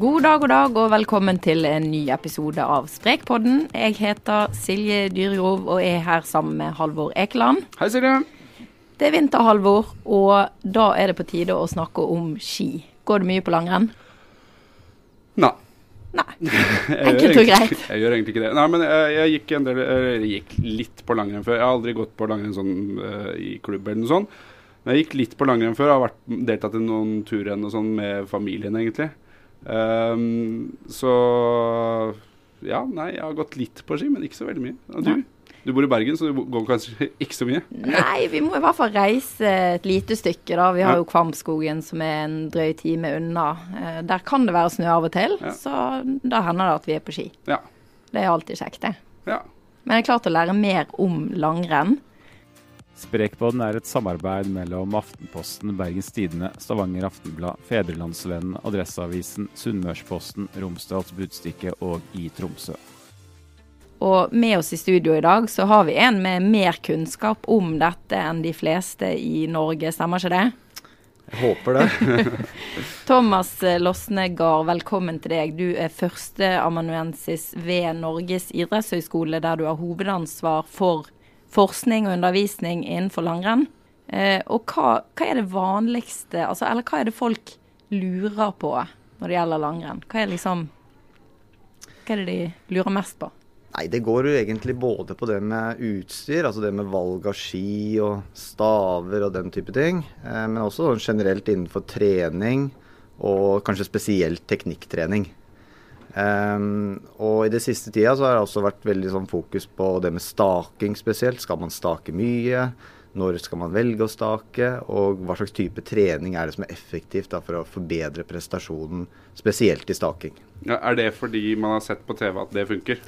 God dag, god dag, og velkommen til en ny episode av Sprekpodden. Jeg heter Silje Dyrgrov, og er her sammen med Halvor Ekeland. Hei, Silje. Det er vinter, Halvor, og da er det på tide å snakke om ski. Går det mye på langrenn? Nei. Nei. Enkelt og greit. Jeg gjør egentlig ikke det. Nei, men jeg, jeg gikk en del Jeg gikk litt på langrenn før. Jeg har aldri gått på langrenn sånn uh, i klubb eller noe sånt. Men jeg gikk litt på langrenn før. Jeg har vært, deltatt i noen turrenn og sånn med familien, egentlig. Ehm, så ja, nei, jeg har gått litt på ski, men ikke så veldig mye. Og du? Du bor i Bergen, så du går kanskje ikke så mye? Nei, vi må i hvert fall reise et lite stykke, da. Vi har Ja. jo Kvamskogen som er en drøy time unna. Eh, Der kan det være snø av og til, Ja. så da hender det at vi er på ski. Ja. Det er alltid kjekt, det. ja. Men jeg er klart å lære mer om langrenn. Sprekpodden er et samarbeid mellom Aftenposten, Bergens Tidende, Stavanger Aftenblad, Fedrelandsvennen, Adresseavisen, Sunnmørsposten, Romsdals Budstikke og i Tromsø. Og med oss i studio i dag så har vi en med mer kunnskap om dette enn de fleste i Norge, stemmer ikke det? Jeg håper det. Thomas Losnegard, velkommen til deg. Du er førsteamanuensis ved Norges idrettshøgskole, der du har hovedansvar for forskning og undervisning innenfor langrenn. Eh, og hva, hva er det vanligste, altså, eller hva er det folk lurer på når det gjelder langrenn? Hva er liksom Hva er det de lurer mest på? Nei, det går jo egentlig både på det med utstyr, altså det med valg av ski og staver og den type ting, eh, men også sånn generelt innenfor trening og kanskje spesielt teknikktrening. Um, og i det siste tida så har det også vært veldig sånn fokus på det med staking spesielt. Skal man stake mye? Når skal man velge å stake? Og hva slags type trening er det som er effektivt da, for å forbedre prestasjonen, spesielt i staking? Ja, er det fordi man har sett på TV at det funker?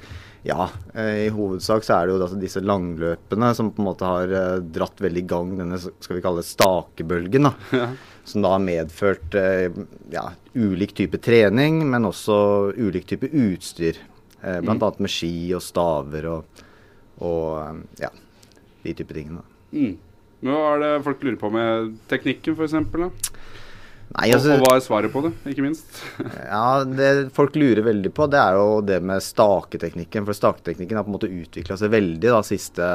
Ja, eh, i hovedsak så er det jo altså disse langløpene som på en måte har eh, dratt veldig i gang denne skal vi kalle det stakebølgen. da. Ja. Som da har medført eh, ja, ulik type trening, men også ulik type utstyr. Eh, blant Mm. med ski og staver og, og eh, ja, de type tingene. Mm. Men Hva er det folk lurer på med teknikken, f.eks.? Nei, altså, og hva er svaret på det, ikke minst? Ja, Det folk lurer veldig på, det er jo det med staketeknikken. For staketeknikken har på en måte utvikla seg veldig da, siste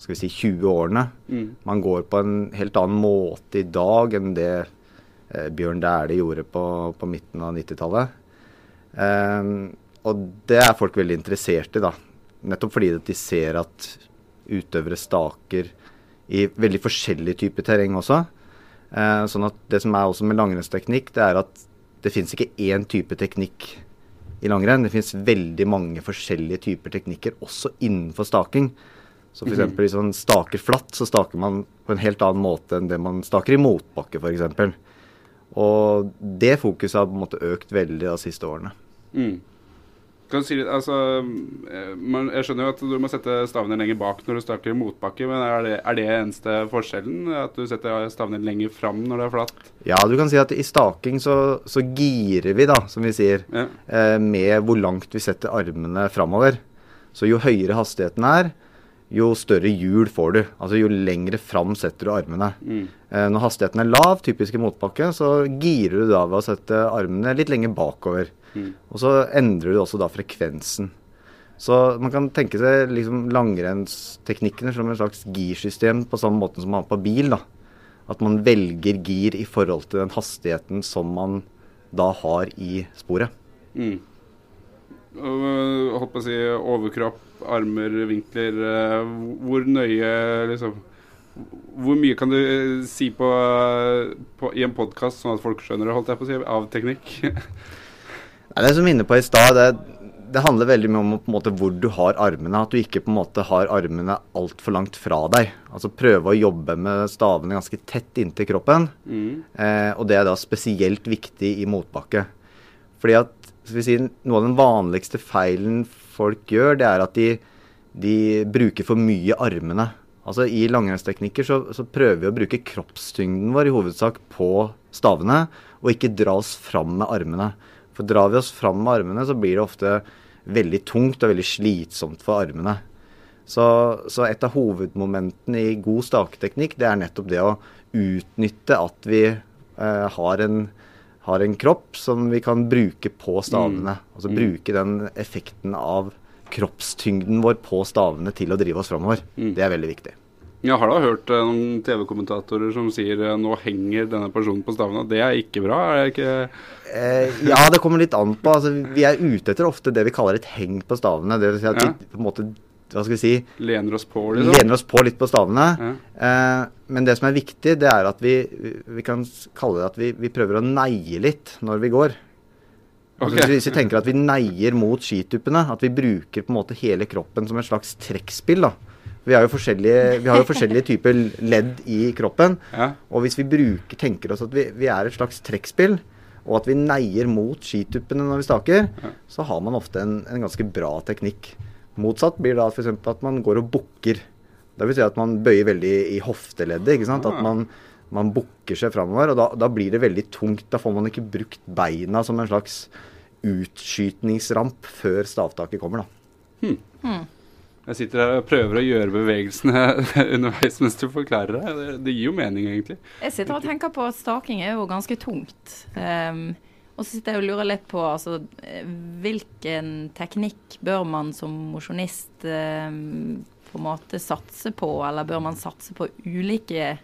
skal vi si, 20 årene. Mm. Man går på en helt annen måte i dag enn det eh, Bjørn Dæhlie gjorde på, på midten av 90-tallet. Ehm, og det er folk veldig interessert i, da. Nettopp fordi at de ser at utøvere staker i veldig forskjellige typer terreng også. Eh, sånn at det som er også med langrennsteknikk, det er at det fins ikke én type teknikk i langrenn. Det fins veldig mange forskjellige typer teknikker også innenfor staking. Så f.eks. Hvis man staker flatt, så staker man på en helt annen måte enn det man staker i motbakke f.eks. Og det fokuset har på en måte økt veldig de siste årene. Mm. Kan du si litt, altså, eh, man, jeg skjønner jo at du må sette stavene lenger bak når du staker i motbakke, men er det, er det eneste forskjellen? At du setter stavene lenger fram når det er flatt? Ja, du kan si at i staking så, så girer vi, da, som vi sier, Ja. eh, med hvor langt vi setter armene framover. Så jo høyere hastigheten er, jo større hjul får du. Altså jo lengre fram setter du armene. Mm. Eh, når hastigheten er lav, typisk i motbakke, så girer du da ved å sette armene litt lenger bakover. Mm. Og så endrer du også da frekvensen. Så man kan tenke seg liksom langrennsteknikkene som en slags girsystem på samme måte som man har på bil. da. At man velger gir i forhold til den hastigheten som man da har i sporet. Mm. Øh, holdt på å si overkropp, armer, vinkler. øh, Hvor nøye liksom Hvor mye kan du øh, si på, på i en podkast, sånn at folk skjønner det, holdt jeg på å si, av teknikk? Nei, det som er inne på i stad, det, det handler veldig mye om på en måte hvor du har armene. At du ikke på en måte har armene altfor langt fra deg. Altså prøve å jobbe med stavene ganske tett inntil kroppen. Mm. Eh, og det er da spesielt viktig i motbakke. Fordi at si, noe av den vanligste feilen folk gjør, det er at de, de bruker for mye armene. Altså I langrennsteknikker så, så prøver vi å bruke kroppstyngden vår i hovedsak på stavene, og ikke dra oss fram med armene. For drar vi oss fram med armene, så blir det ofte veldig tungt og veldig slitsomt for armene. Så, så et av hovedmomentene i god staketeknikk, det er nettopp det å utnytte at vi eh, har en har en kropp som vi kan bruke på stavene. Mm. Altså bruke den effekten av kroppstyngden vår på stavene til å drive oss framover. Mm. Det er veldig viktig. Jeg har da hørt eh, noen TV-kommentatorer som sier eh, nå henger denne personen på stavene. Det er ikke bra? Er det ikke Eh, ja, det kommer litt an på. Altså, vi er ute etter ofte det vi kaller et heng på stavene. Det vil si at Ja. vi på en måte hva skal vi si, lener oss på, liksom? lener oss på litt på stavene. Ja. Eh, men det som er viktig, det er at vi, vi kan kalle det at vi, vi prøver å neie litt når vi går. Altså. Hvis vi tenker at vi neier mot skituppene, at vi bruker på en måte hele kroppen som et slags trekkspill. da. Vi har jo forskjellige, vi har jo forskjellige typer ledd i kroppen. Ja. Og hvis vi bruker, tenker oss at vi, vi er et slags trekkspill, og at vi neier mot skituppene når vi staker, Ja. så har man ofte en, en ganske bra teknikk. Motsatt blir da f.eks. at man går og bukker. Det vil si at man bøyer veldig i hofteleddet. ikke sant? Ah. At man, man bukker seg framover. Og da, da blir det veldig tungt. Da får man ikke brukt beina som en slags utskytningsramp før stavtaket kommer. da. Jeg sitter her og prøver å gjøre bevegelsene underveis mens du forklarer det. Det, det gir jo mening, egentlig. Jeg sitter og tenker på at staking er jo ganske tungt. Um, og så sitter jeg og lurer litt på altså, hvilken teknikk bør man som mosjonist ehm, på en måte satse på, eller bør man satse på ulike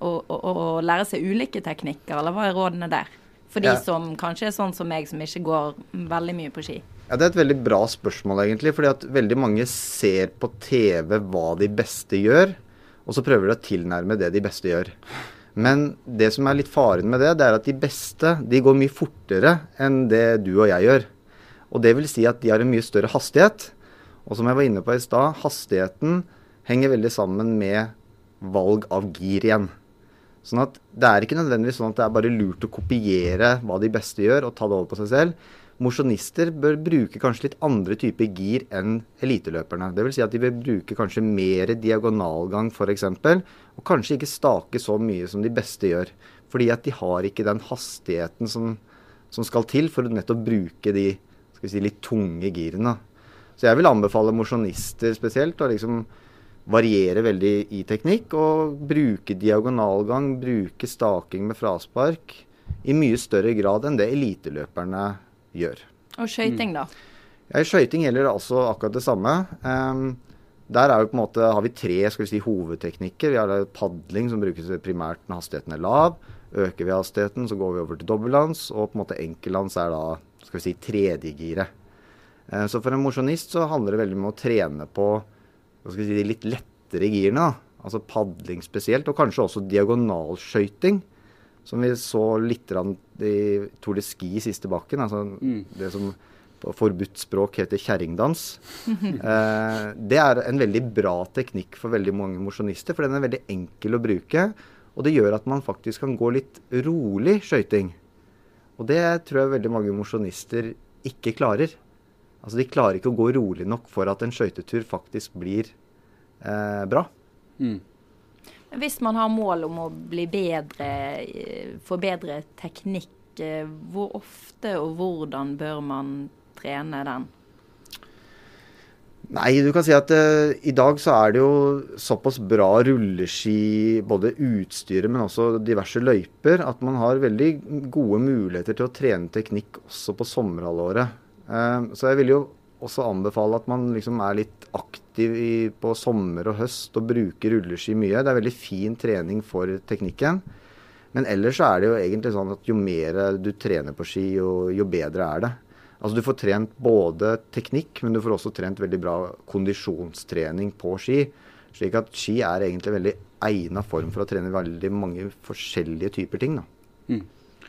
og, og, og, lære seg ulike teknikker, eller hva er rådene der? For de Ja. som kanskje er sånn som meg, som ikke går veldig mye på ski. Ja, Det er et veldig bra spørsmål, egentlig. fordi at veldig mange ser på TV hva de beste gjør, og så prøver de å tilnærme det de beste gjør. Men det som er litt faren med det, det er at de beste de går mye fortere enn det du og jeg gjør. Og det vil si at de har en mye større hastighet. Og som jeg var inne på i stad, hastigheten henger veldig sammen med valg av gir igjen. Sånn at det er ikke nødvendigvis sånn at det er bare lurt å kopiere hva de beste gjør, og ta det over på seg selv. Mosjonister bør bruke kanskje litt andre typer gir enn eliteløperne. Dvs. Si at de bør bruke kanskje mer diagonalgang f.eks., og kanskje ikke stake så mye som de beste gjør. Fordi at de har ikke den hastigheten som, som skal til for å nettopp bruke de si, litt tunge girene. Så jeg vil anbefale mosjonister spesielt å liksom variere veldig i teknikk og bruke diagonalgang, bruke staking med fraspark i mye større grad enn det eliteløperne gjør. Og skøyting, da? Ja, I skøyting gjelder det altså akkurat det samme. Um, der er jo på en måte, har vi tre skal vi si, hovedteknikker. Vi har padling, som brukes primært når hastigheten er lav. Øker vi hastigheten, så går vi over til dobbeltlands. Og på en måte enkeltlands er da skal vi si, tredjegiret. Eh, så for en mosjonist så handler det veldig om å trene på si, de litt lettere girene. Altså padling spesielt, og kanskje også diagonalskøyting. Som vi så litt i Tour de Ski i siste bakken. Altså Mm. det som på forbudt språk heter kjerringdans. eh, det er en veldig bra teknikk for veldig mange mosjonister, for den er veldig enkel å bruke. Og det gjør at man faktisk kan gå litt rolig skøyting. Og det tror jeg veldig mange mosjonister ikke klarer. Altså De klarer ikke å gå rolig nok for at en skøytetur faktisk blir eh, bra. Mm. Hvis man har mål om å bli bedre, eh, få bedre teknikk, eh, hvor ofte og hvordan bør man trene den? Nei, du kan si at uh, i dag så er det jo såpass bra rulleski, både utstyret, men også diverse løyper, at man har veldig gode muligheter til å trene teknikk også på sommerhalvåret. Eh, så jeg vil jo også anbefale at man liksom er litt aktiv i, på sommer og høst og bruker rulleski mye. Det er veldig fin trening for teknikken. Men ellers så er det jo egentlig sånn at jo mer du trener på ski, jo, jo bedre er det. Altså Du får trent både teknikk, men du får også trent veldig bra kondisjonstrening på ski. Slik at ski er egentlig en veldig egna form for å trene veldig mange forskjellige typer ting. da. Jeg,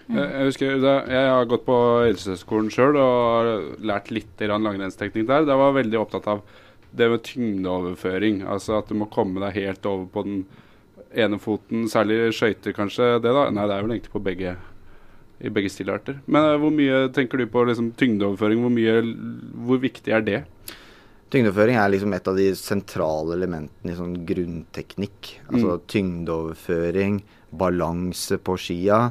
jeg husker da, Jeg har gått på helseskolen sjøl og har lært litt langrennsteknikk der. Da var jeg veldig opptatt av det med tyngdeoverføring. Altså at du må komme deg helt over på den ene foten. Særlig skøyter, kanskje. det da? Nei, det er vel egentlig på begge i begge stilarter. Men eh, hvor mye tenker du på liksom, tyngdeoverføring? Hvor, mye, hvor viktig er det? Tyngdeoverføring er liksom et av de sentrale elementene i sånn grunnteknikk. Altså tyngdeoverføring, balanse på skia.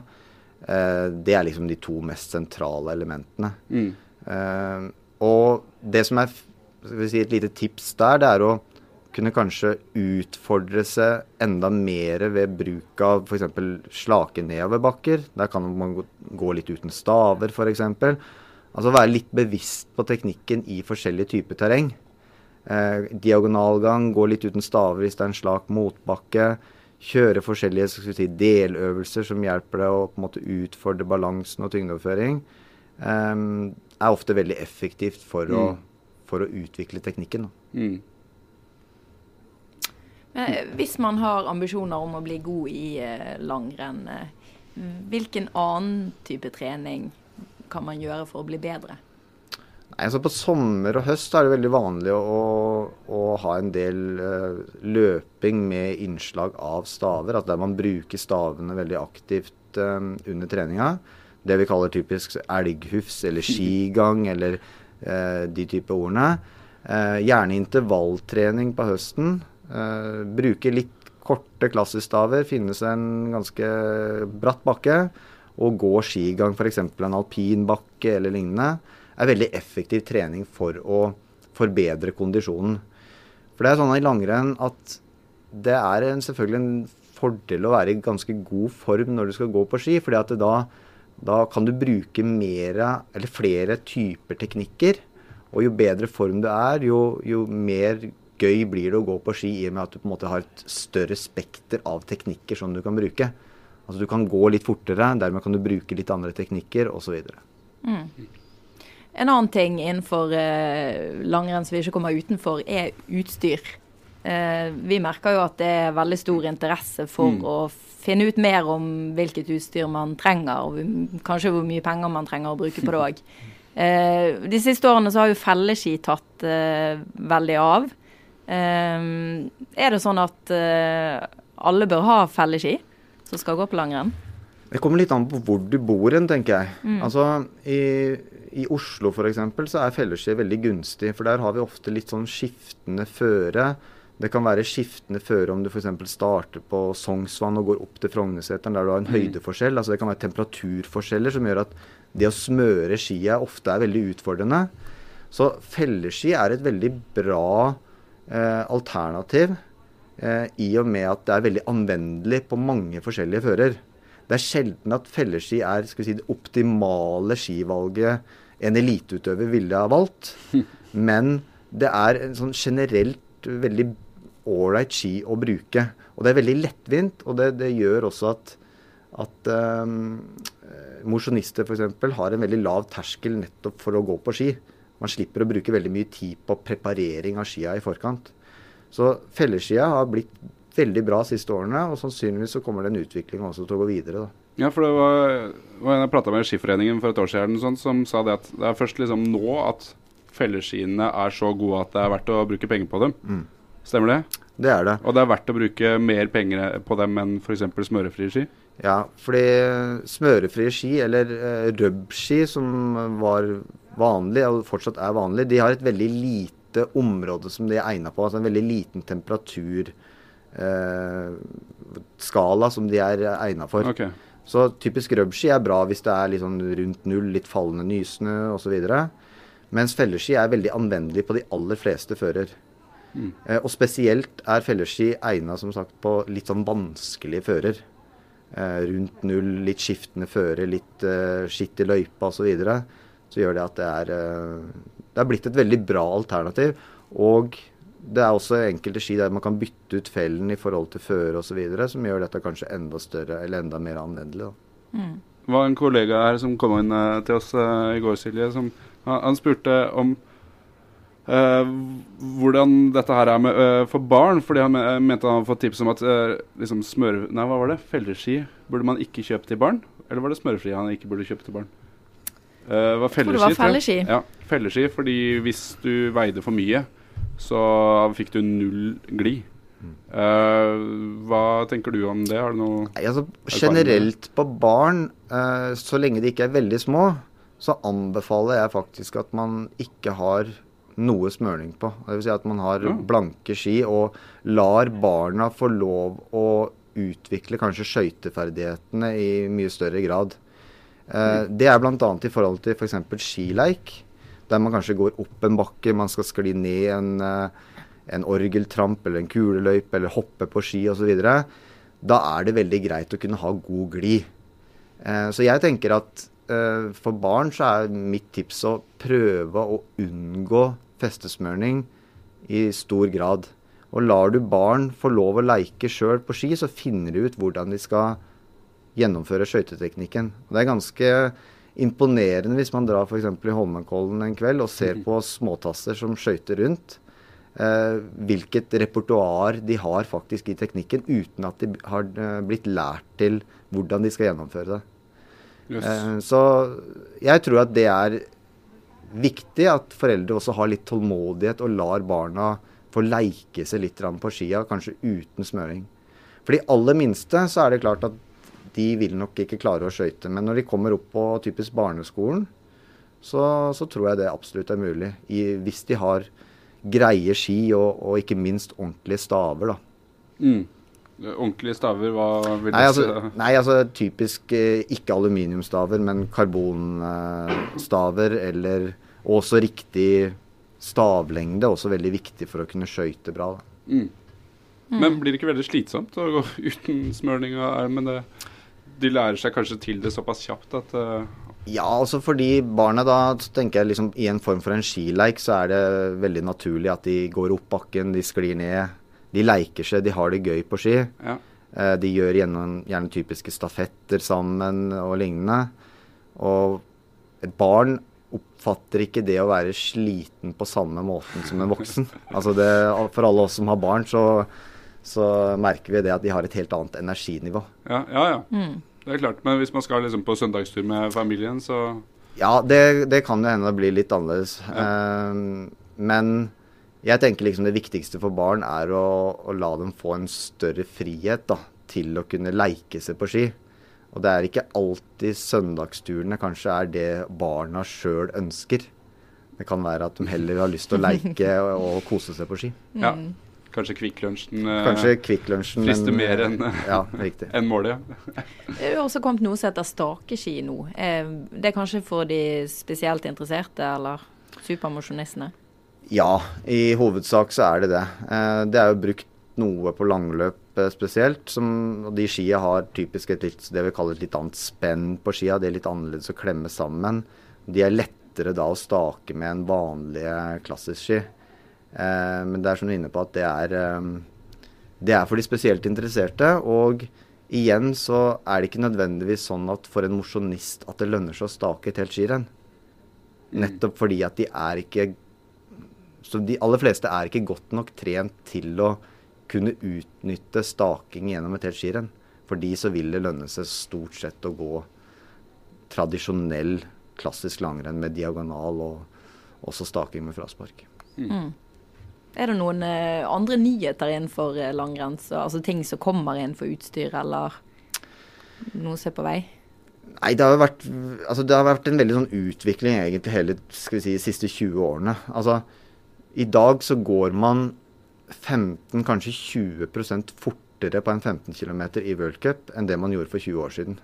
Eh, det er liksom de to mest sentrale elementene. Mm. Eh, og det som er si, et lite tips der, det er å kunne kanskje utfordre seg enda mer ved bruk av f.eks. slake nedoverbakker. Der kan man gå litt uten staver, f.eks. Altså være litt bevisst på teknikken i forskjellige typer terreng. Eh, diagonalgang, gå litt uten staver hvis det er en slak motbakke. Kjøre forskjellige si, deløvelser som hjelper deg å på en måte utfordre balansen og tyngdeoverføring. um, er ofte veldig effektivt for, mm. å, for å, utvikle teknikken. Mm. Men, hvis man har ambisjoner om å bli god i eh, langrenn, eh, hvilken annen type trening kan man gjøre for å bli bedre? Nei, altså På sommer og høst er det veldig vanlig å, å ha en del uh, løping med innslag av staver. Altså der man bruker stavene veldig aktivt um, under treninga. Det vi kaller typisk elghufs eller skigang eller uh, de type ordene. Uh, gjerne intervalltrening på høsten. Bruke litt korte klassestaver, finne seg en ganske bratt bakke og gå skigang, f.eks. en alpinbakke eller lignende, er veldig effektiv trening for å forbedre kondisjonen. For det er sånn i langrenn at det er en, selvfølgelig en fordel å være i ganske god form når du skal gå på ski, fordi at da, da kan du bruke mere, eller flere typer teknikker. Og jo bedre form du er, jo, jo mer gøy blir det å gå på ski i og med at du på en måte har et større spekter av teknikker som du kan bruke. Altså Du kan gå litt fortere, dermed kan du bruke litt andre teknikker osv. Mm. En annen ting innenfor eh, langrenn som vi ikke kommer utenfor, er utstyr. Eh, vi merker jo at det er veldig stor interesse for mm. å finne ut mer om hvilket utstyr man trenger, og kanskje hvor mye penger man trenger å bruke på det òg. Eh, de siste årene så har jo felleski tatt eh, veldig av. Ehm, er det sånn at eh, alle bør ha felleski som skal gå på langrenn? Det kommer litt an på hvor du bor hen, tenker jeg. Mm. Altså, i, i Oslo f.eks. så er felleski veldig gunstig, for der har vi ofte litt sånn skiftende føre. Det kan være skiftende føre om du f.eks. starter på Sognsvann og går opp til Frognerseteren der du har en mm. høydeforskjell. Altså det kan være temperaturforskjeller som gjør at det å smøre skia ofte er veldig utfordrende. Så felleski er et veldig bra eh, alternativ eh, i og med at det er veldig anvendelig på mange forskjellige fører. Det er sjelden at felleski er si, det optimale skivalget en eliteutøver ville ha valgt. Men det er en sånn generelt veldig ålreit ski å bruke. Og det er veldig lettvint, og det, det gjør også at, at um, mosjonister f.eks. har en veldig lav terskel nettopp for å gå på ski. Man slipper å bruke veldig mye tid på preparering av skia i forkant. Så fellesskia har blitt veldig bra de siste årene, og sannsynligvis så kommer den utviklingen også til å gå videre. da. Ja, for det var, var jeg prata med Skiforeningen for et år siden sånn, som sa det at det er først liksom nå at felleskiene er så gode at det er verdt å bruke penger på dem. Mm. Stemmer det? Det er det. Og det er verdt å bruke mer penger på dem enn f.eks. smørefrie ski? Ja, fordi smørefrie ski, eller uh, røbbski, som var vanlig, og fortsatt er vanlig, de har et veldig lite område som de er egna på. Altså en veldig liten temperaturskala eh, som de er egna for. Okay. Så typisk rubski er bra hvis det er litt sånn rundt null, litt fallende nysnø osv. Mens felleski er veldig anvendelig på de aller fleste fører. Mm. Eh, og spesielt er felleski egna som sagt på litt sånn vanskelige fører. Eh, rundt null, litt skiftende føre, litt eh, skitt i løypa osv. Så, videre så gjør det at det er, eh, det er blitt et veldig bra alternativ. Og det er også enkelte ski der man kan bytte ut fellen i forhold til føre osv., som gjør dette kanskje enda større eller enda mer anvendelig. Mm. Det var en kollega her som kom inn uh, til oss uh, i går, Silje. Som, han, han spurte om uh, hvordan dette her er med, for barn. fordi han mente han hadde fått tips om at liksom smør... Nei, hva var det? Felleski burde man ikke kjøpe til barn? Eller var det smørefri han ikke burde kjøpe til barn? Uh, var felleski, det var felleski. Ja, felleski, fordi hvis du veide for mye, så fikk du null glid. Uh, hva tenker du om det? Har du noe Nei, altså, Generelt på barn, uh, så lenge de ikke er veldig små, så anbefaler jeg faktisk at man ikke har noe smøring på. Dvs. Si at man har ja. blanke ski og lar barna få lov å utvikle kanskje skøyteferdighetene i mye større grad. Uh, det er bl.a. i forhold til f.eks. skileik, der man kanskje går opp en bakke, man skal skli ned en, uh, en orgeltramp eller en kuleløype eller hoppe på ski osv., da er det veldig greit å kunne ha god glid. Eh, så jeg tenker at eh, for barn så er mitt tips å prøve å unngå festesmørning i stor grad. Og lar du barn få lov å leike sjøl på ski, så finner de ut hvordan de skal gjennomføre skøyteteknikken. Det er ganske imponerende hvis man drar f.eks. i Holmenkollen en kveld og ser på småtasser som skøyter rundt. Eh, hvilket repertoar de har faktisk i teknikken, uten at de har eh, blitt lært til hvordan de skal gjennomføre det. Yes. Eh, så jeg tror at det er viktig at foreldre også har litt tålmodighet og lar barna få leike seg litt på skia, kanskje uten smøring. For de aller minste så er det klart at de vil nok ikke klare å skøyte. Men når de kommer opp på typisk barneskolen, så, så tror jeg det absolutt er mulig. I, hvis de har greie ski og, og, ikke minst ordentlige staver, da. Mm. Ordentlige staver, hva vil du nei, altså, si? Nei, altså typisk eh, ikke aluminiumstaver, men karbonstaver eh, eller også riktig stavlengde. Også veldig viktig for å kunne skøyte bra. Mm. Mm. Men blir det ikke veldig slitsomt å gå uten smørning av armen? De lærer seg kanskje til det såpass kjapt at uh... Ja, altså fordi barna da tenker jeg liksom i en form for en skileik så er det veldig naturlig at de går opp bakken, de sklir ned. De leker seg, de har det gøy på ski. Ja. Uh, de gjør gjerne, gjerne typiske stafetter sammen og lignende. Og et barn oppfatter ikke det å være sliten på samme måten som en voksen. Altså det, for alle oss som har barn, så, så, merker vi det at de har et helt annet energinivå. Ja, ja. ja. Mm. Det er klart. Men hvis man skal liksom på søndagstur med familien, så Ja, det, det kan jo hende det blir litt annerledes. Ja. Uh, men jeg tenker liksom det viktigste for barn er å, å la dem få en større frihet da, til å kunne leike seg på ski. Og det er ikke alltid søndagsturene kanskje er det barna sjøl ønsker. Det kan være at de heller har lyst til å leike og, og kose seg på ski. Ja. Kanskje Kvikk Lunsjen eh, frister mer enn ja, en målet. Det er også kommet noe som heter stakeski nå. Eh, det er kanskje for de spesielt interesserte, eller supermosjonistene? Ja, i hovedsak så er det det. Eh, det er jo brukt noe på langløp spesielt. Som, og de skia har typisk et litt, det vi kaller et litt annet spenn på skia. De er litt annerledes å klemme sammen. De er lettere da å stake med en vanlig klassisk ski. Eh, men det er som du er inne på at det er, eh, det er for de spesielt interesserte. Og igjen så er det ikke nødvendigvis sånn at for en mosjonist at det lønner seg å stake et helt skirenn. Mm. Nettopp fordi at de er ikke Så de aller fleste er ikke godt nok trent til å kunne utnytte staking gjennom et helt skirenn. For de så vil det lønne seg stort sett å gå tradisjonell, klassisk langrenn med diagonal og også staking med fraspark. Mm. Er det noen eh, andre nyheter innenfor eh, langrenn? Altså ting som kommer inn for utstyr, eller noe som er på vei? Nei, det har, vært, altså det har vært en veldig sånn utvikling egentlig hele skal vi si, de siste 20 årene. Altså, I dag så går man 15, kanskje 20% fortere på en 15 km i World Cup enn det man gjorde for 20 år siden.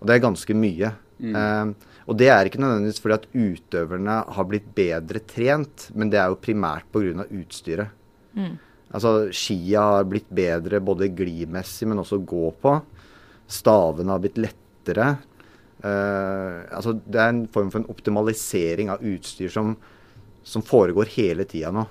Og det er ganske mye. Mm. Uh, og det er ikke nødvendigvis fordi at utøverne har blitt bedre trent, men det er jo primært pga. utstyret. Mm. Altså skia har blitt bedre både glimessig, men også gå på. Stavene har blitt lettere. Uh, altså det er en form for en optimalisering av utstyr som, som foregår hele tida nå.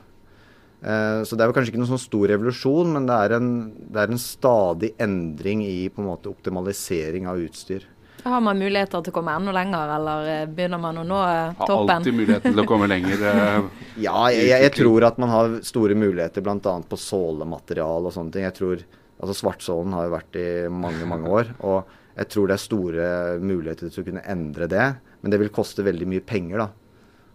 Uh, så det er vel kanskje ikke noen sånn stor revolusjon, men det er, en, det er en stadig endring i på en måte optimalisering av utstyr. Har man muligheter til å komme enda lenger, eller eh, begynner man å nå eh, toppen? Har alltid muligheten til å komme lenger. ja, jeg, jeg, tror at man har store muligheter bl.a. på sålematerial og sånne ting. Jeg tror, altså Svartsålen har jo vært i mange, mange år. og jeg tror det er store muligheter til å kunne endre det, men det vil koste veldig mye penger. da.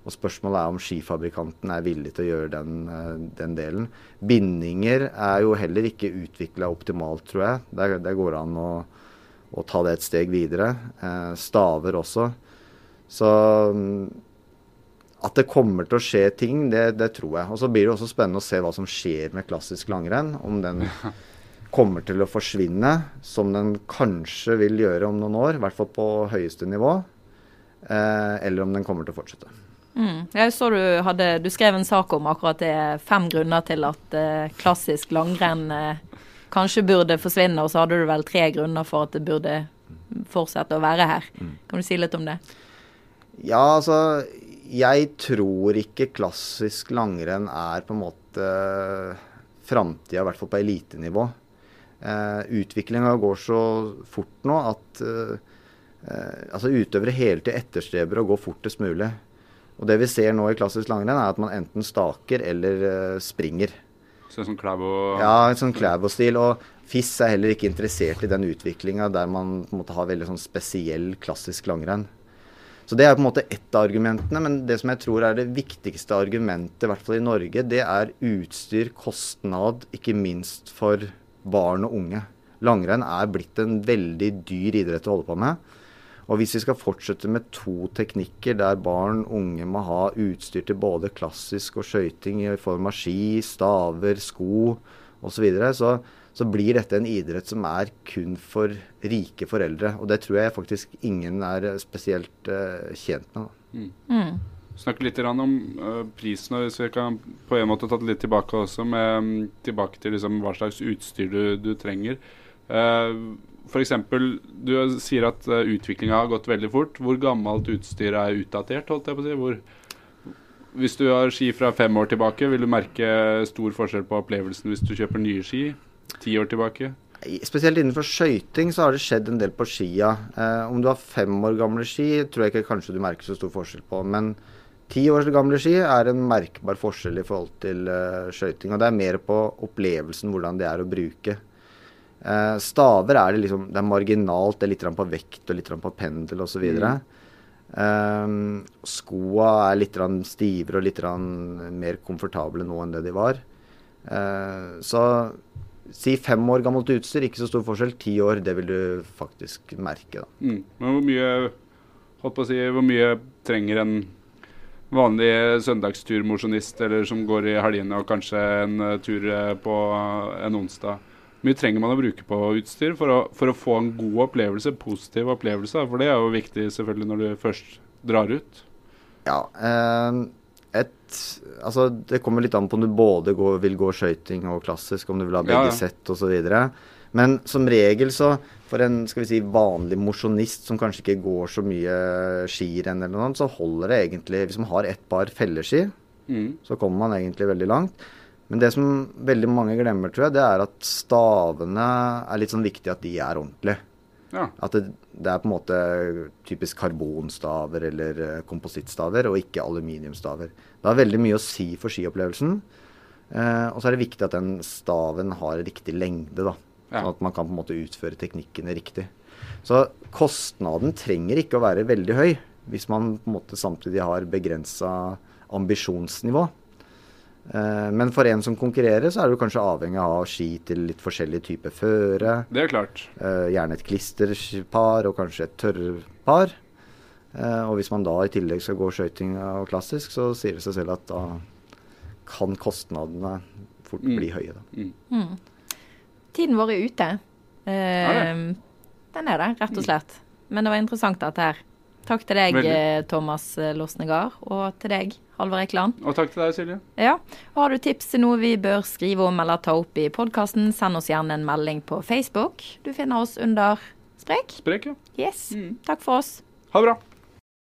Og Spørsmålet er om skifabrikanten er villig til å gjøre den, eh, den delen. Bindinger er jo heller ikke utvikla optimalt, tror jeg. Der, der går det an å og ta det et steg videre. Eh, staver også. Så mm, at det kommer til å skje ting, det, det, tror jeg. Og så blir det også spennende å se hva som skjer med klassisk langrenn. Om den kommer til å forsvinne, som den kanskje vil gjøre om noen år. I hvert fall på høyeste nivå. Eh, eller om den kommer til å fortsette. Mm. Jeg så du, hadde, du skrev en sak om akkurat det. Fem grunner til at eh, klassisk langrenn eh, kanskje burde forsvinne, og så hadde du vel tre grunner for at det burde fortsette å være her. Kan du si litt om det? Ja, altså Jeg tror ikke klassisk langrenn er på en måte framtida, i hvert fall på elitenivå. Uh, Utviklinga går så fort nå at uh, uh, altså utøvere hele tiden etterstreber å gå fortest mulig. Og det vi ser nå i klassisk langrenn, er at man enten staker eller eh, springer. Så sånn Klæbo Ja, sånn Klæbo-stil. Og FIS er heller ikke interessert i den utviklinga der man på en har veldig sånn spesiell klassisk langrenn. Så det er på en måte ett av argumentene, men det som jeg tror er det viktigste argumentet, i hvert fall i Norge, det er utstyr, kostnad, ikke minst for barn og unge. Langrenn er blitt en veldig dyr idrett å holde på med. Og hvis vi skal fortsette med to teknikker der barn og unge må ha utstyr til både klassisk og skøyting i form av ski, staver, sko osv., så, videre, så så blir dette en idrett som er kun for rike foreldre. Og det tror jeg faktisk ingen er spesielt uh, tjent med. Mm. Mm. Snakke litt om uh, prisen, og hvis vi kan på en måte ta det litt tilbake også, med, um, tilbake til liksom, hva slags utstyr du, du trenger. Uh, F.eks. du sier at uh, utviklinga har gått veldig fort. Hvor gammelt utstyr er utdatert? holdt jeg på å si? Hvor, hvis du har ski fra fem år tilbake, vil du merke stor forskjell på opplevelsen hvis du kjøper nye ski? ti år tilbake? Spesielt innenfor skøyting så har det skjedd en del på skia. Eh, om du har fem år gamle ski, tror jeg ikke kanskje du merker så stor forskjell på. Men ti år gamle ski er en merkbar forskjell i forhold til eh, skøyting. Og det er mer på opplevelsen, hvordan det er å bruke. Eh, staver er det liksom Det er marginalt. Det er litt på vekt og litt på pendel osv. Mm. Eh, skoa er litt stivere og litt mer komfortable nå enn det de var. Eh, så Si fem år gammelt utstyr, ikke så stor forskjell. Ti år, det vil du faktisk merke. Mm. Men hvor mye, holdt på å si, hvor mye trenger en vanlig søndagsturmosjonist, eller som går i helgene og kanskje en uh, tur uh, på uh, en onsdag? Mye trenger man å bruke på utstyr for å, for å, få en god opplevelse, positiv opplevelse? For det er jo viktig selvfølgelig når du først drar ut. Ja, eh, et Altså, det kommer litt an på om du både går, vil gå skøyting og klassisk, om du vil ha begge ja, ja. sett osv. Men som regel så, for en skal vi si, vanlig mosjonist som kanskje ikke går så mye skirenn eller noe, så holder det egentlig Hvis man har ett par felleski, mm. så kommer man egentlig veldig langt. Men det som veldig mange glemmer, tror jeg, det er at stavene er litt sånn viktig at de er ordentlige. Ja. At det, det, er på en måte typisk karbonstaver eller uh, komposittstaver, og ikke aluminiumstaver. Det har veldig mye å si for skiopplevelsen. Eh, og så er det viktig at den staven har riktig lengde, da. Ja. Sånn at man kan på en måte utføre teknikkene riktig. Så kostnaden trenger ikke å være veldig høy hvis man på en måte samtidig har begrensa ambisjonsnivå. Eh, men for en som konkurrerer, så er du kanskje avhengig av ski til litt forskjellige typer føre. Det er klart. Eh, gjerne et klisterpar og kanskje et tørrpar. Eh, og hvis man da i tillegg skal gå skøyting og klassisk, så sier det seg selv at da kan kostnadene fort mm. bli høye. Mm. Mm. Tiden vår er ute. Eh, den er det, rett og slett. Men det var interessant dette her. Takk til deg, Veldig. Thomas Losnegard, og til deg, Halvor Ekeland. Og takk til deg, Silje. Ja. Og har du tips til noe vi bør skrive om eller ta opp i podkasten, send oss gjerne en melding på Facebook. Du finner oss under Sprek. Sprek, ja. Yes. Mm. Takk for oss. Ha det bra.